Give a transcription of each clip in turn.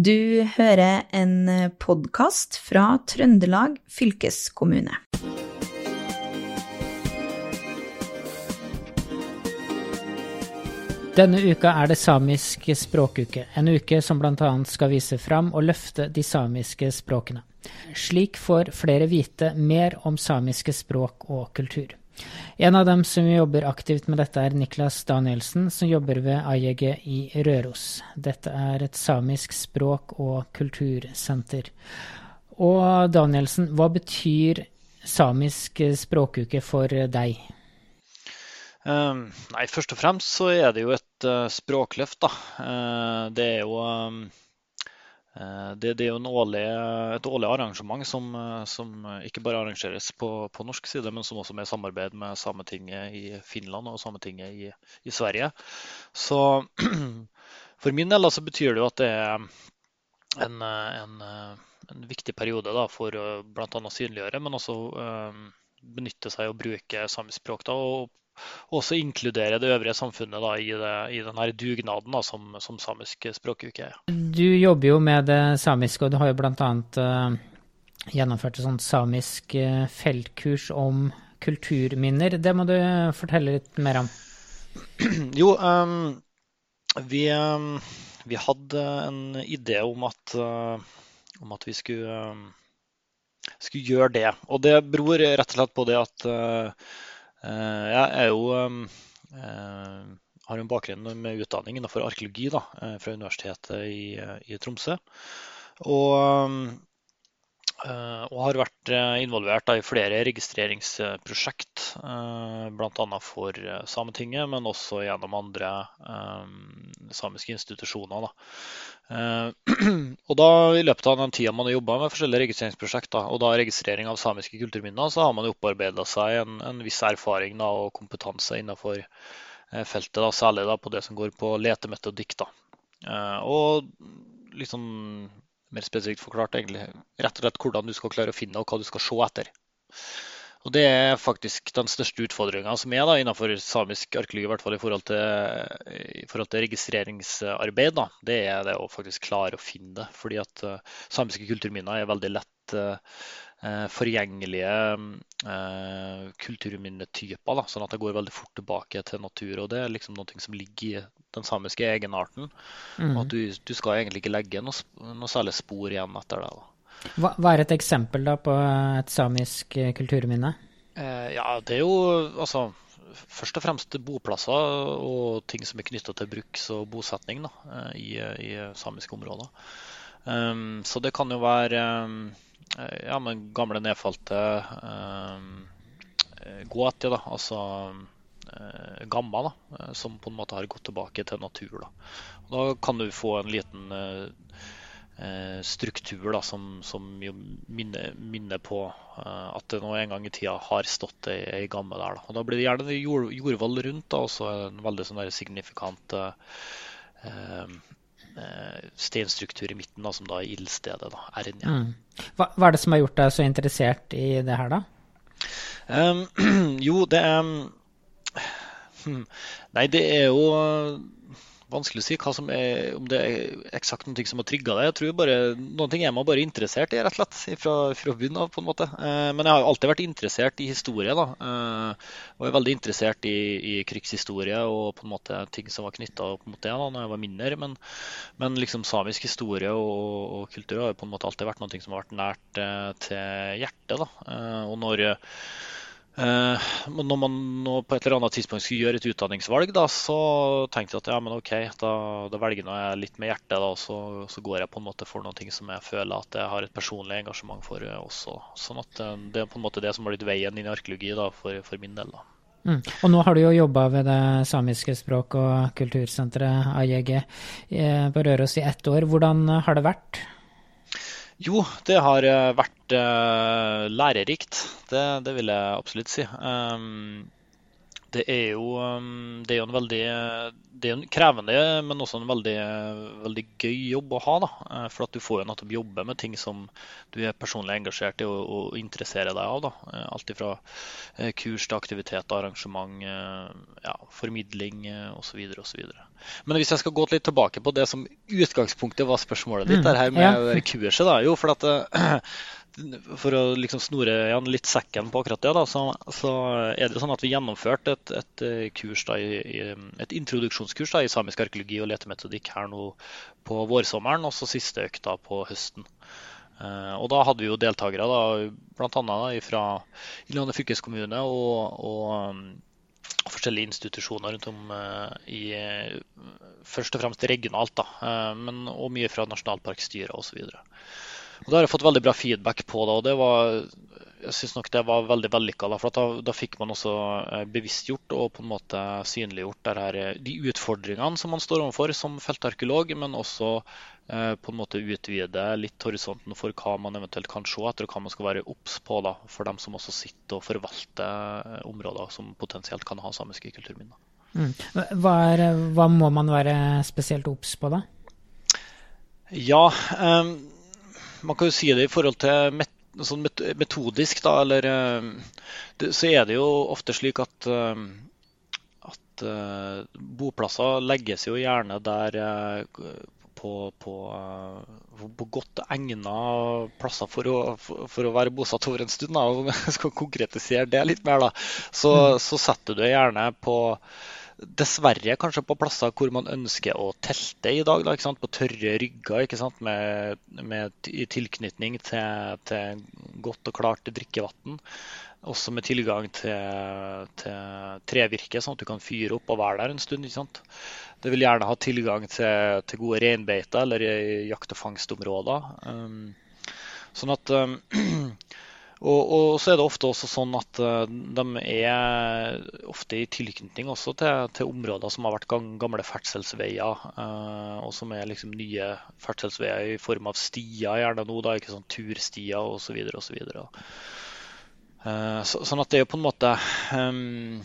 Du hører en podkast fra Trøndelag fylkeskommune. Denne uka er det samisk språkuke, en uke som bl.a. skal vise fram og løfte de samiske språkene. Slik får flere vite mer om samiske språk og kultur. En av dem som jobber aktivt med dette, er Niklas Danielsen, som jobber ved AJG i Røros. Dette er et samisk språk- og kultursenter. Og Danielsen, hva betyr samisk språkuke for deg? Um, nei, Først og fremst så er det jo et uh, språkløft. da. Uh, det er jo um, det, det, er jo årlig, et årlig arrangement som, eh, som, ikke bare arrangeres på, på, norsk side, men som også er samarbeid med Sametinget i Finland og Sametinget i, i Sverige. Så for min del så betyr det jo at det er en, en, en viktig periode da, for bl.a. å synliggjøre, men også benytte seg og bruke samisk språk. Da, og også inkludere det øvrige samfunnet da, i, det, i denne dugnaden da, som, som, samisk språkuke er. Du jobber jo med det samiske, og du har jo bl.a. Uh, eh, gjennomført et sånt samisk uh, feltkurs om kulturminner. Det må du fortelle litt mer om. Jo, um, vi, um, vi, hadde en idé om at, uh, om at vi skulle, skulle, gjøre det. Og det beror rett og slett på det at Eh, jeg er jo eh, har en bakgrunn med utdanning innenfor arkeologi da, eh, fra Universitetet i, i Tromsø. Og, og, har vært involvert da, i flere registreringsprosjekt, bl.a. for Sametinget, men også gjennom andre samiske institusjoner. Og da I løpet av den tida man har jobba med forskjellige registreringsprosjekter, og da registrering av samiske kulturminner, så har man opparbeida seg en, en, viss erfaring da, og kompetanse innenfor eh, feltet. Da, særlig da, på det som går på letemetodikk. Eh, og litt sånn mer spesifikt forklart egentlig rett og slett hvordan du skal klare å finne og hva du skal se etter. Og Det er faktisk den største utfordringa som er da, innenfor samisk arkeologi, i hvert fall i forhold til, i forhold til registreringsarbeid. Da. Det er det å faktisk klare å finne det. Fordi at uh, samiske kulturminner er veldig lett uh, forgjengelige uh, kulturminnetyper. Sånn at det går veldig fort tilbake til natur. og Det er liksom noe som ligger i den samiske egenarten. Mm. at du, du, skal egentlig ikke legge noe, noe særlig spor igjen etter det. Hva, hva, er et eksempel da på et samisk eh, kulturminne? Eh, ja, det er jo altså først og fremst boplasser og ting som er knytta til bruks- og bosetning da, eh, i, i, samiske områder. Um, så det kan jo være um, ja, men gamle nedfalte um, gåti, da, altså gamma, da, som på en måte har gått tilbake til natur. Da, da kan du få en liten Eh, struktur da, som, som minner, minner, på at det nå en gang i tida har stått ei, ei gamme der. Da. Og da blir det gjerne jord, jordvoll rundt, da, og så en veldig sånn signifikant uh, steinstruktur i midten, da, som da er ildstedet. Da, Ernja. Mm. Hva, hva, er det som har gjort deg så interessert i det her, da? Um, jo, det er um, Nei, det er jo vanskelig å si hva som er, om det er eksakt noe som har trigga det. Jeg tror bare, Noen ting er man bare interessert i, rett og slett, fra, fra bunnen av. på en måte. Eh, men jeg har alltid vært interessert i historie. da, eh, Og er veldig interessert i, i, krigshistorie og på en måte ting som var knytta mot det da når jeg var mindre. Men, men liksom samisk historie og, og, kultur har på en måte alltid vært noe som har vært nært eh, til hjertet. da, eh, og når Eh, når man nå på et eller annet tidspunkt skulle gjøre et utdanningsvalg, da, så tenkte jeg at ja, men OK, da, da velger jeg litt med hjertet. Da, så, så, går jeg på en måte for noe som jeg føler at jeg har et personlig engasjement for eh, også. Sånn at eh, Det er på en måte det som har blitt veien inn i arkeologi da, for, for min del. da. Mm. Og nå har du jo jobba ved det samiske språk- og kultursenteret AJG på Røros i ett år. Hvordan har det vært? Jo, det har eh, vært uh, lærerikt. Det, det, vil jeg absolutt si. Um, det er jo, um, det er en veldig det er en krevende, men også en veldig, veldig gøy jobb å ha. da, eh, For at du får jo nettopp jobbe med ting som du er personlig engasjert i og, og interesserer deg av. da, eh, Alt fra eh, kurs til aktivitet, arrangement, ja, formidling osv. osv. Men hvis jeg skal gå litt tilbake på det som utgangspunktet var spørsmålet ditt, mm, her med ja. kurset, da, jo, for at for å liksom snore igjen litt sekken på akkurat det, da, så, så, er det sånn at vi gjennomførte et, et eh, kurs da, et introduksjonskurs da, i samisk arkeologi og letemetodikk her nå på vårsommeren, og så siste økta på høsten. Eh, og da hadde vi jo deltakere bl.a. fra Innlandet fylkeskommune og, og, og forskjellige institusjoner rundt om uh, i Først og fremst regionalt, da, men og mye fra nasjonalparkstyret osv. Og Det har jeg fått veldig bra feedback på. Da, og det var, jeg synes nok det var veldig vellykka. For da, da, fikk man også eh, bevisstgjort og på en måte synliggjort her, eh, de utfordringene som man står overfor som feltarkeolog, men også eh, på en måte utvide litt horisonten for hva man eventuelt kan se etter, og hva man skal være obs på da, for dem som også sitter og forvalter områder som potensielt kan ha samiske kulturminner. Mm. Hva, er, hva, må man være spesielt obs på, da? Ja, um, man kan jo si det i forhold til met sånn metodisk, da, eller eh, det, Så er det jo ofte slik at, eh, at uh, boplasser legges jo gjerne der uh, på, på, på, godt egna plasser for å, for, for å, være bosatt over en stund. Da. Om jeg skal konkretisere det litt mer, da, så, mm. så setter du gjerne på Dessverre kanskje på plasser hvor man ønsker å telte i dag. Da, på tørre rygger med, med, tilknytning til, til, godt og klart drikkevann. Også med tilgang til, til, trevirke, sånn at du kan fyre opp og være der en stund. Det vil gjerne ha tilgang til, til gode reinbeiter eller jakt- og fangstområder. Um, sånn at um, Og, og, så er det ofte også sånn at uh, de er ofte i tilknytning også til, til områder som har vært gamle ferdselsveier, uh, og som er liksom nye ferdselsveier i form av stier, gjerne nå, da, ikke sånn turstier osv. videre og så, sånn at det er jo på en måte um,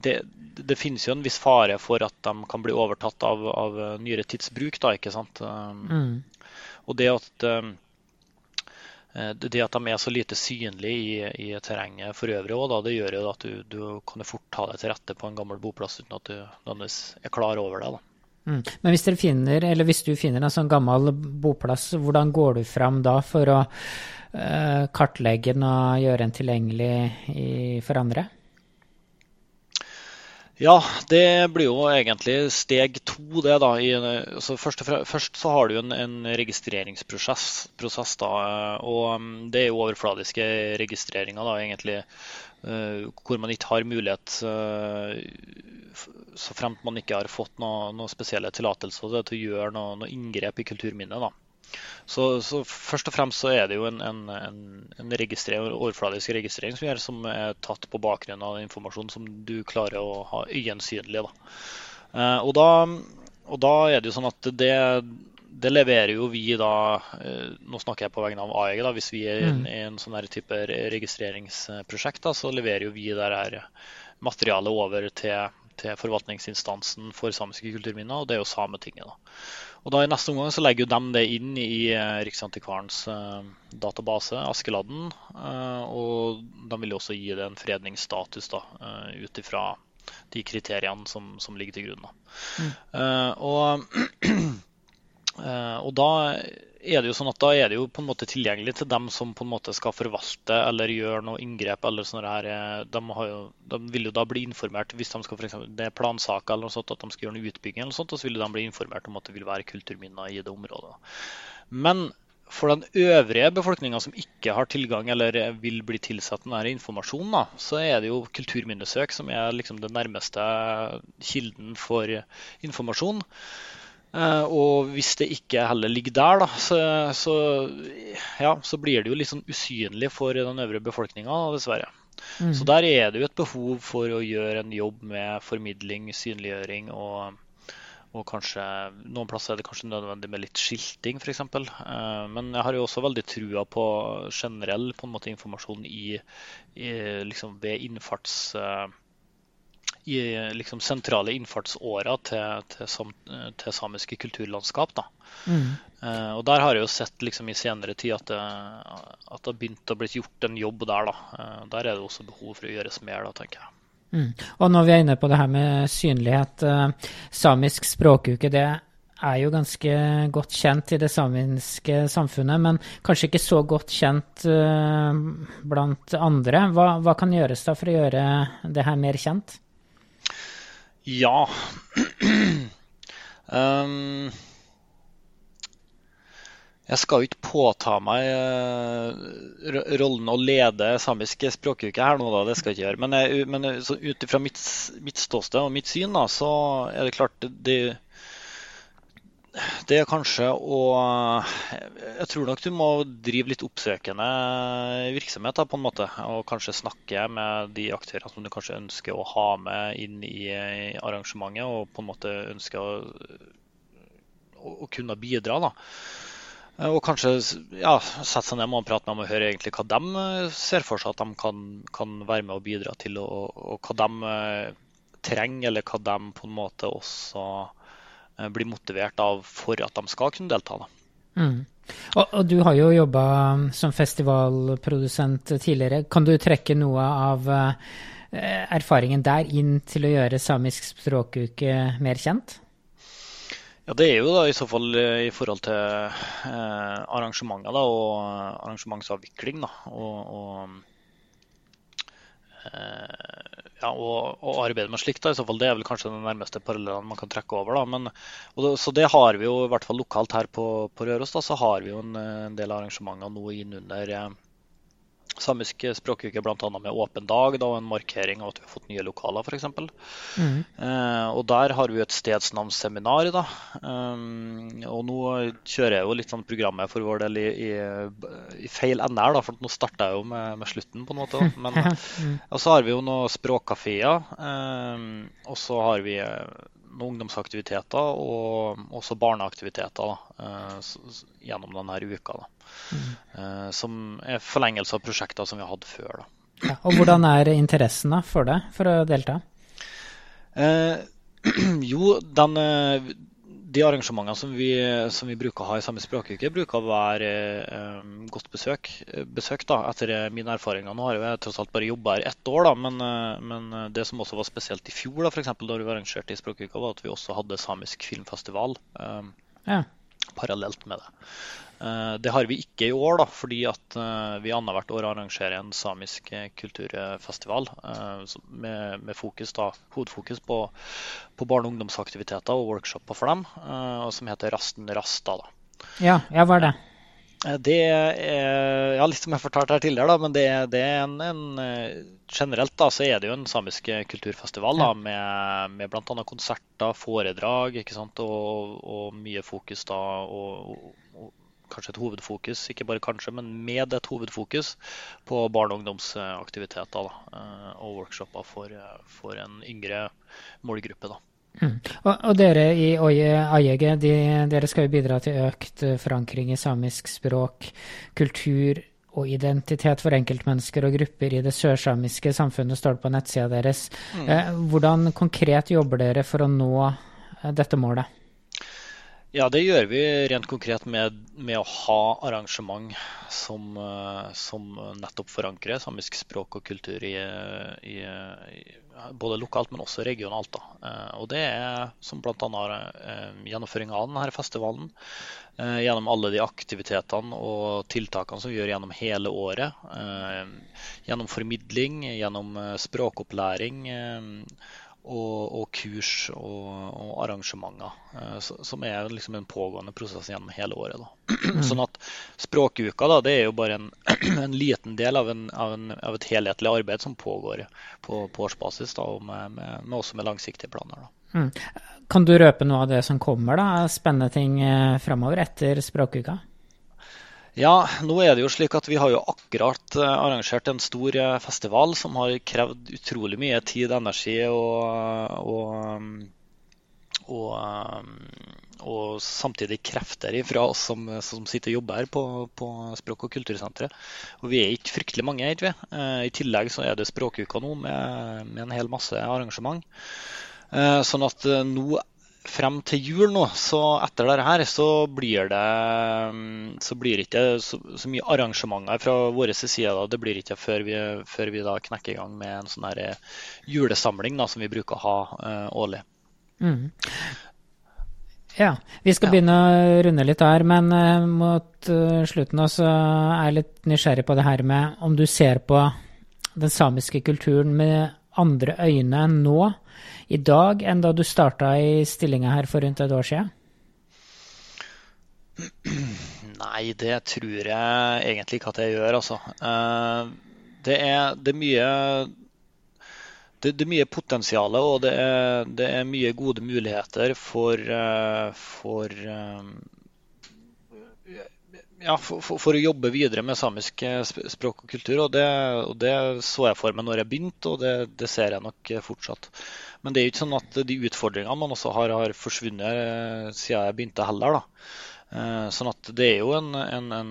det, det, finnes jo en viss fare for at de kan bli overtatt av, av nyere tidsbruk. da, ikke sant? Um, mm. Og det at um, Eh, det at de er så lite synlige i, i terrenget for øvrig, også, da, det gjør jo at du, du kan fort ta deg til rette på en gammel boplass uten at du nødvendigvis er klar over det. Mm. Men hvis, finner, hvis, du finner en sånn gammel boplass, hvordan går du fram da for å øh, kartlegge den og gjøre den tilgjengelig i, for andre? Ja, det blir jo egentlig steg to. det da. I, så først, først, så har du en, en registreringsprosess. Prosess, da, og um, Det er jo overfladiske registreringer, da, egentlig, uh, hvor man ikke har mulighet uh, så fremt man ikke har fått noen noe spesielle tillatelser til å gjøre noe, noe inngrep i kulturminnet. da. Så, så, først og fremst så er det jo en, en, en, en registrering, overfladisk registrering som, gjør, som er tatt på bakgrunn av informasjon som du klarer å ha øyensynlig. Da. Eh, og, da, og, da, er det jo sånn at det, det leverer jo vi da eh, Nå snakker jeg på vegne av AEG. da, Hvis vi er mm. i en sånn her type registreringsprosjekt, da, så leverer jo vi der her materialet over til, til forvaltningsinstansen for samiske kulturminner, og det er jo Sametinget. da. Og da I neste omgang så legger de det inn i eh, Riksantikvarens eh, database, Askeladden. Eh, og de vil jo også gi det en fredningsstatus da, ut ifra de kriteriene som, som, ligger til grunn. Mm. Og, og, da er det jo sånn at da er det jo på en måte tilgjengelig til dem som på en måte skal forvalte eller gjøre noe inngrep. eller sånne her, de, jo, de vil jo da bli informert hvis de skal for eksempel, det er plansaker eller noe sånt, at de skal gjøre noe utbygging, eller sånt, og så vil de bli informert om at det vil være kulturminner i det området. Men for den øvrige befolkninga som ikke har tilgang eller vil bli tilsatt denne informasjonen, da, så er det jo kulturminnesøk som er liksom den nærmeste kilden for informasjon. Eh, og hvis det ikke heller ligger der, da, så, så, ja, så blir det jo litt sånn usynlig for den øvrige befolkninga, dessverre. Mm. Så der er det jo et behov for å gjøre en jobb med formidling, synliggjøring og, og kanskje Noen plasser er det kanskje nødvendig med litt skilting, f.eks. Eh, men jeg har jo også veldig trua på generell på en måte, informasjon i, i, liksom ved innfarts i liksom sentrale innfartsåra til, til, sam, til, samiske kulturlandskap. Mm. Eh, og Der har jeg jo sett liksom, i senere tid at det, at det har begynt å bli gjort en jobb der. Uh, der er det også behov for å gjøres mer, da, tenker jeg. Mm. Og når vi er inne på det her med synlighet, eh, samisk språkuke, det er jo ganske godt kjent i det samiske samfunnet, men kanskje ikke så godt kjent uh, blant andre. Hva, hva, kan gjøres da for å gjøre det her mer kjent? Ja um, Jeg skal jo ikke påta meg uh, rollen å lede samisk språkuke her nå, da. Det skal jeg ikke gjøre. Men, jeg, men ut ifra mitt, mitt, ståsted og mitt syn, da, så er det klart det, det er kanskje å Jeg tror nok du må drive litt oppsøkende virksomhet på en måte. Og kanskje snakke med de aktørene som du kanskje ønsker å ha med inn i arrangementet. Og på en måte ønsker å, å kunne bidra. da. Og kanskje ja, sette seg ned og prate med dem og høre egentlig hva de ser for seg at de kan, kan være med og bidra til, og, og hva de trenger, eller hva de på en måte også Eh, blir motivert av for at de skal kunne delta. Mm. Og, og, du har jo jobba som festivalprodusent tidligere. Kan du trekke noe av eh, erfaringen der inn til å gjøre samisk språkuke mer kjent? Ja, Det er jo da i så fall eh, i forhold til eh, arrangementer da, og arrangementsavvikling. Da, og, og eh, ja, å, og, arbeide med slikt. Da, i så fall, Det er vel kanskje den nærmeste parallellen man kan trekke over. Da. Men, det, så det har vi jo i hvert fall lokalt her på, på Røros. Da, så har vi jo en, en del arrangementer nå innunder eh, samisk språkuke, bl.a. med åpen dag da, og en markering av at vi har fått nye lokaler, f.eks. Mm. Eh, og der har vi et stedsnavnseminar. Da. Um, og nå kjører jeg jo litt sånn programmet for vår del i, i, i feil NR, da, for nå starter jeg jo med, med, slutten, på en måte. Men, mm. Og så har vi jo noen språkkafeer, um, og så har vi noen ungdomsaktiviteter og også barneaktiviteter da, uh, gjennom denne uka. Mm. Uh, som er forlengelse av prosjekter som vi har hatt før. Ja, og hvordan er interessen da, for det, for å delta? Eh, jo, den de arrangementene som vi, som vi, bruker å ha i samme språkuke, bruker å være eh, godt besøk, besøkt, da, etter mine erfaringer. Nå har jeg tross alt bare jobba her ett år, da, men, eh, men, det som også var spesielt i fjor, da, for eksempel, da vi arrangerte i språkuka, var at vi også hadde samisk filmfestival eh, ja. parallelt med det. Eh, det har vi ikke i år, da, fordi at eh, vi annethvert år arrangerer en samisk eh, kulturfestival med, med fokus, da, hovedfokus på, på barne- og ungdomsaktiviteter og workshoper for dem, som heter Rasten Rasta. Da. Ja, ja, hva er det? Det er ja, litt som jeg fortalte her tidligere, da, men det, det er en, en, Generelt da, så er det jo en samisk kulturfestival da, med, med bl.a. konserter, foredrag ikke sant, og, og mye fokus da, og, og kanskje et hovedfokus, ikke bare kanskje, men med et hovedfokus på barne- og ungdomsaktiviteter da, eh, og workshoper for, for, en yngre målgruppe. da. Mm. Og, og, dere i Aiege, de, dere skal jo bidra til økt forankring i samisk språk, kultur og identitet for enkeltmennesker og grupper i det sørsamiske samfunnet, står det på nettsida deres. Mm. Eh, hvordan konkret jobber dere for å nå dette målet? Ja, det gjør vi rent konkret med, med å ha arrangement som, eh, som, nettopp forankrer samisk språk og kultur i, i, i både lokalt, men også regionalt. Da. Eh, og det er som bl.a. Eh, gjennomføring av denne festivalen. Gjennom alle de aktivitetene og tiltakene som vi gjør gjennom hele året. Gjennom formidling, gjennom språkopplæring og, og kurs og, og arrangementer. Eh, som er liksom en pågående prosess gjennom hele året. Da. Sånn at Språkuka da, det er jo bare en, en liten del av, en, av, en, av, et helhetlig arbeid som pågår på, på årsbasis, da, og med, med, med, også med langsiktige planer. Mm. Kan du røpe noe av det som kommer? da, Spennende ting eh, framover etter Språkuka? Ja, nå er det jo slik at vi har jo akkurat eh, arrangert en stor eh, festival som har krevd utrolig mye tid, energi og, og, og, og, samtidig krefter fra oss som, som, sitter og jobber her på, på Språk- og kultursenteret. Og vi er ikke fryktelig mange, ikke vi. I tillegg så er det Språkuka nå med, med en hel masse arrangement. Sånn at nå frem til jul nå, så etter dette her, så blir det så blir ikke så, så mye arrangementer fra vår side. Da. Det blir ikke før vi, før vi da knekker i gang med en sånn her eh, julesamling da, som vi bruker å ha uh, årlig. Mm. Ja, vi skal ja. begynne å runde litt her, men uh, mot uh, slutten så er jeg litt nysgjerrig på det her med om du ser på den samiske kulturen med andre øyne nå i dag enn da du starta i stillinga her for rundt et år siden? Nei, det tror jeg egentlig ikke at jeg gjør, altså. Eh, det er, det er mye det, det, er mye potensial og det er, det er, mye gode muligheter for, eh, for eh, ja, for, for, for, å jobbe videre med samisk språk og kultur. Og det, og det så jeg for meg når jeg begynte, og det, det, ser jeg nok fortsatt. Men det er jo ikke sånn at de utfordringene man også har, har forsvunnet eh, siden jeg begynte heller. da. Eh, sånn at det er jo en, en, en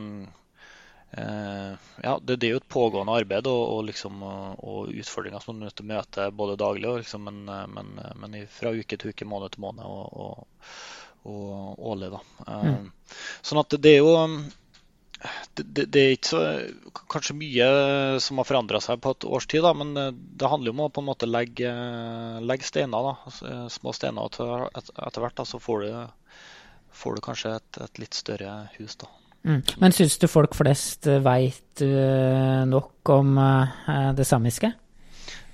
eh, ja, det, det, er jo et pågående arbeid og, og, liksom, og utfordringer som man nødt til å møte både daglig og liksom, men, men, men, fra uke til uke, måned til måned og, og årlig. da. Mm. Sånn at det er jo det, det, er ikke så, kanskje mye som har forandra seg på et års tid, da, men eh, det handler jo om å på en måte legge, legge steiner. Da, altså, eh, små steiner. Etter, etter hvert da, så får du, får du kanskje et, et, litt større hus. da. Mm. Men syns du folk flest veit nok om det samiske?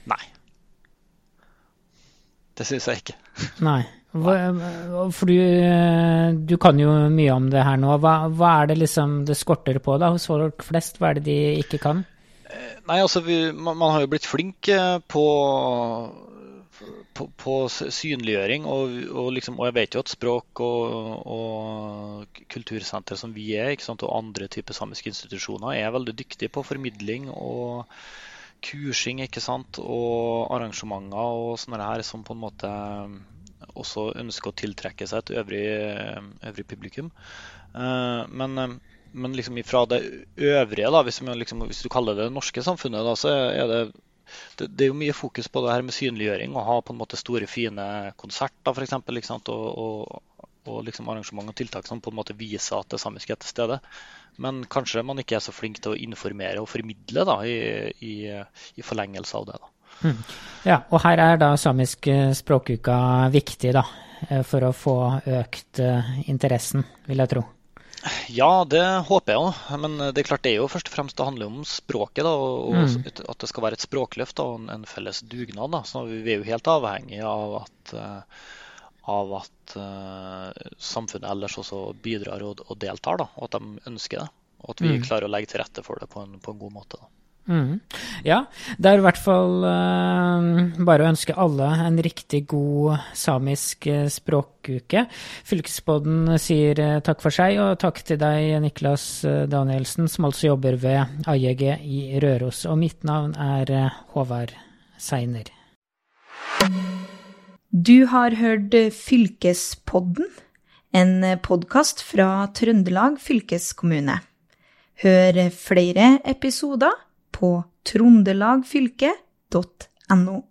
Nei. Det syns jeg ikke. Nei. For du, du, kan jo mye om det her nå. Hva, hva, er det liksom det skorter på da hos folk flest? Hva er det de ikke kan? Eh, nei, altså vi, man, man, har jo blitt flink eh, på, på, på synliggjøring. Og, og, liksom, og, jeg vet jo at språk og, og kultursenter som vi er, sant, og andre typer samiske institusjoner, er veldig dyktige på formidling og kursing ikke sant, og arrangementer og sånne her som på en måte også ønsker å tiltrekke seg et øvrig, øvrig publikum. Eh, men, eh, men liksom fra det øvrige, da, hvis, liksom, hvis, du kaller det det norske samfunnet, da, så er det, det, det, er jo mye fokus på det her med synliggjøring. Å ha på en måte store, fine konserter f.eks. Og, og, og liksom arrangement og tiltak som på en måte viser at det samiske er til stede. Men kanskje man ikke er så flink til å informere og formidle da, i, i, i forlengelse av det. da. Mm. Ja, og her er da samisk eh, språkuka viktig, da, eh, for å få økt eh, interessen, vil jeg tro. Ja, det håper jeg òg. Men det er klart det er jo først og fremst det handler om språket. Da, og mm. At det skal være et språkløft og en felles dugnad. Da. Så vi er jo helt avhengig av at, av at samfunnet ellers også bidrar og, og deltar. Da, og at de ønsker det. Og at vi mm. klarer å legge til rette for det på en, på en god måte. Da. Mm. Ja, det er i hvert fall uh, bare å ønske alle en riktig god samisk uh, språkuke. Fylkesbåten sier uh, takk for seg, og takk til deg, Niklas Danielsen, som altså jobber ved AJG i Røros. Og mitt navn er Håvard Seiner. Du har hørt Fylkespodden, en podkast fra Trøndelag fylkeskommune. Hør flere episoder på trondelagfylket.no.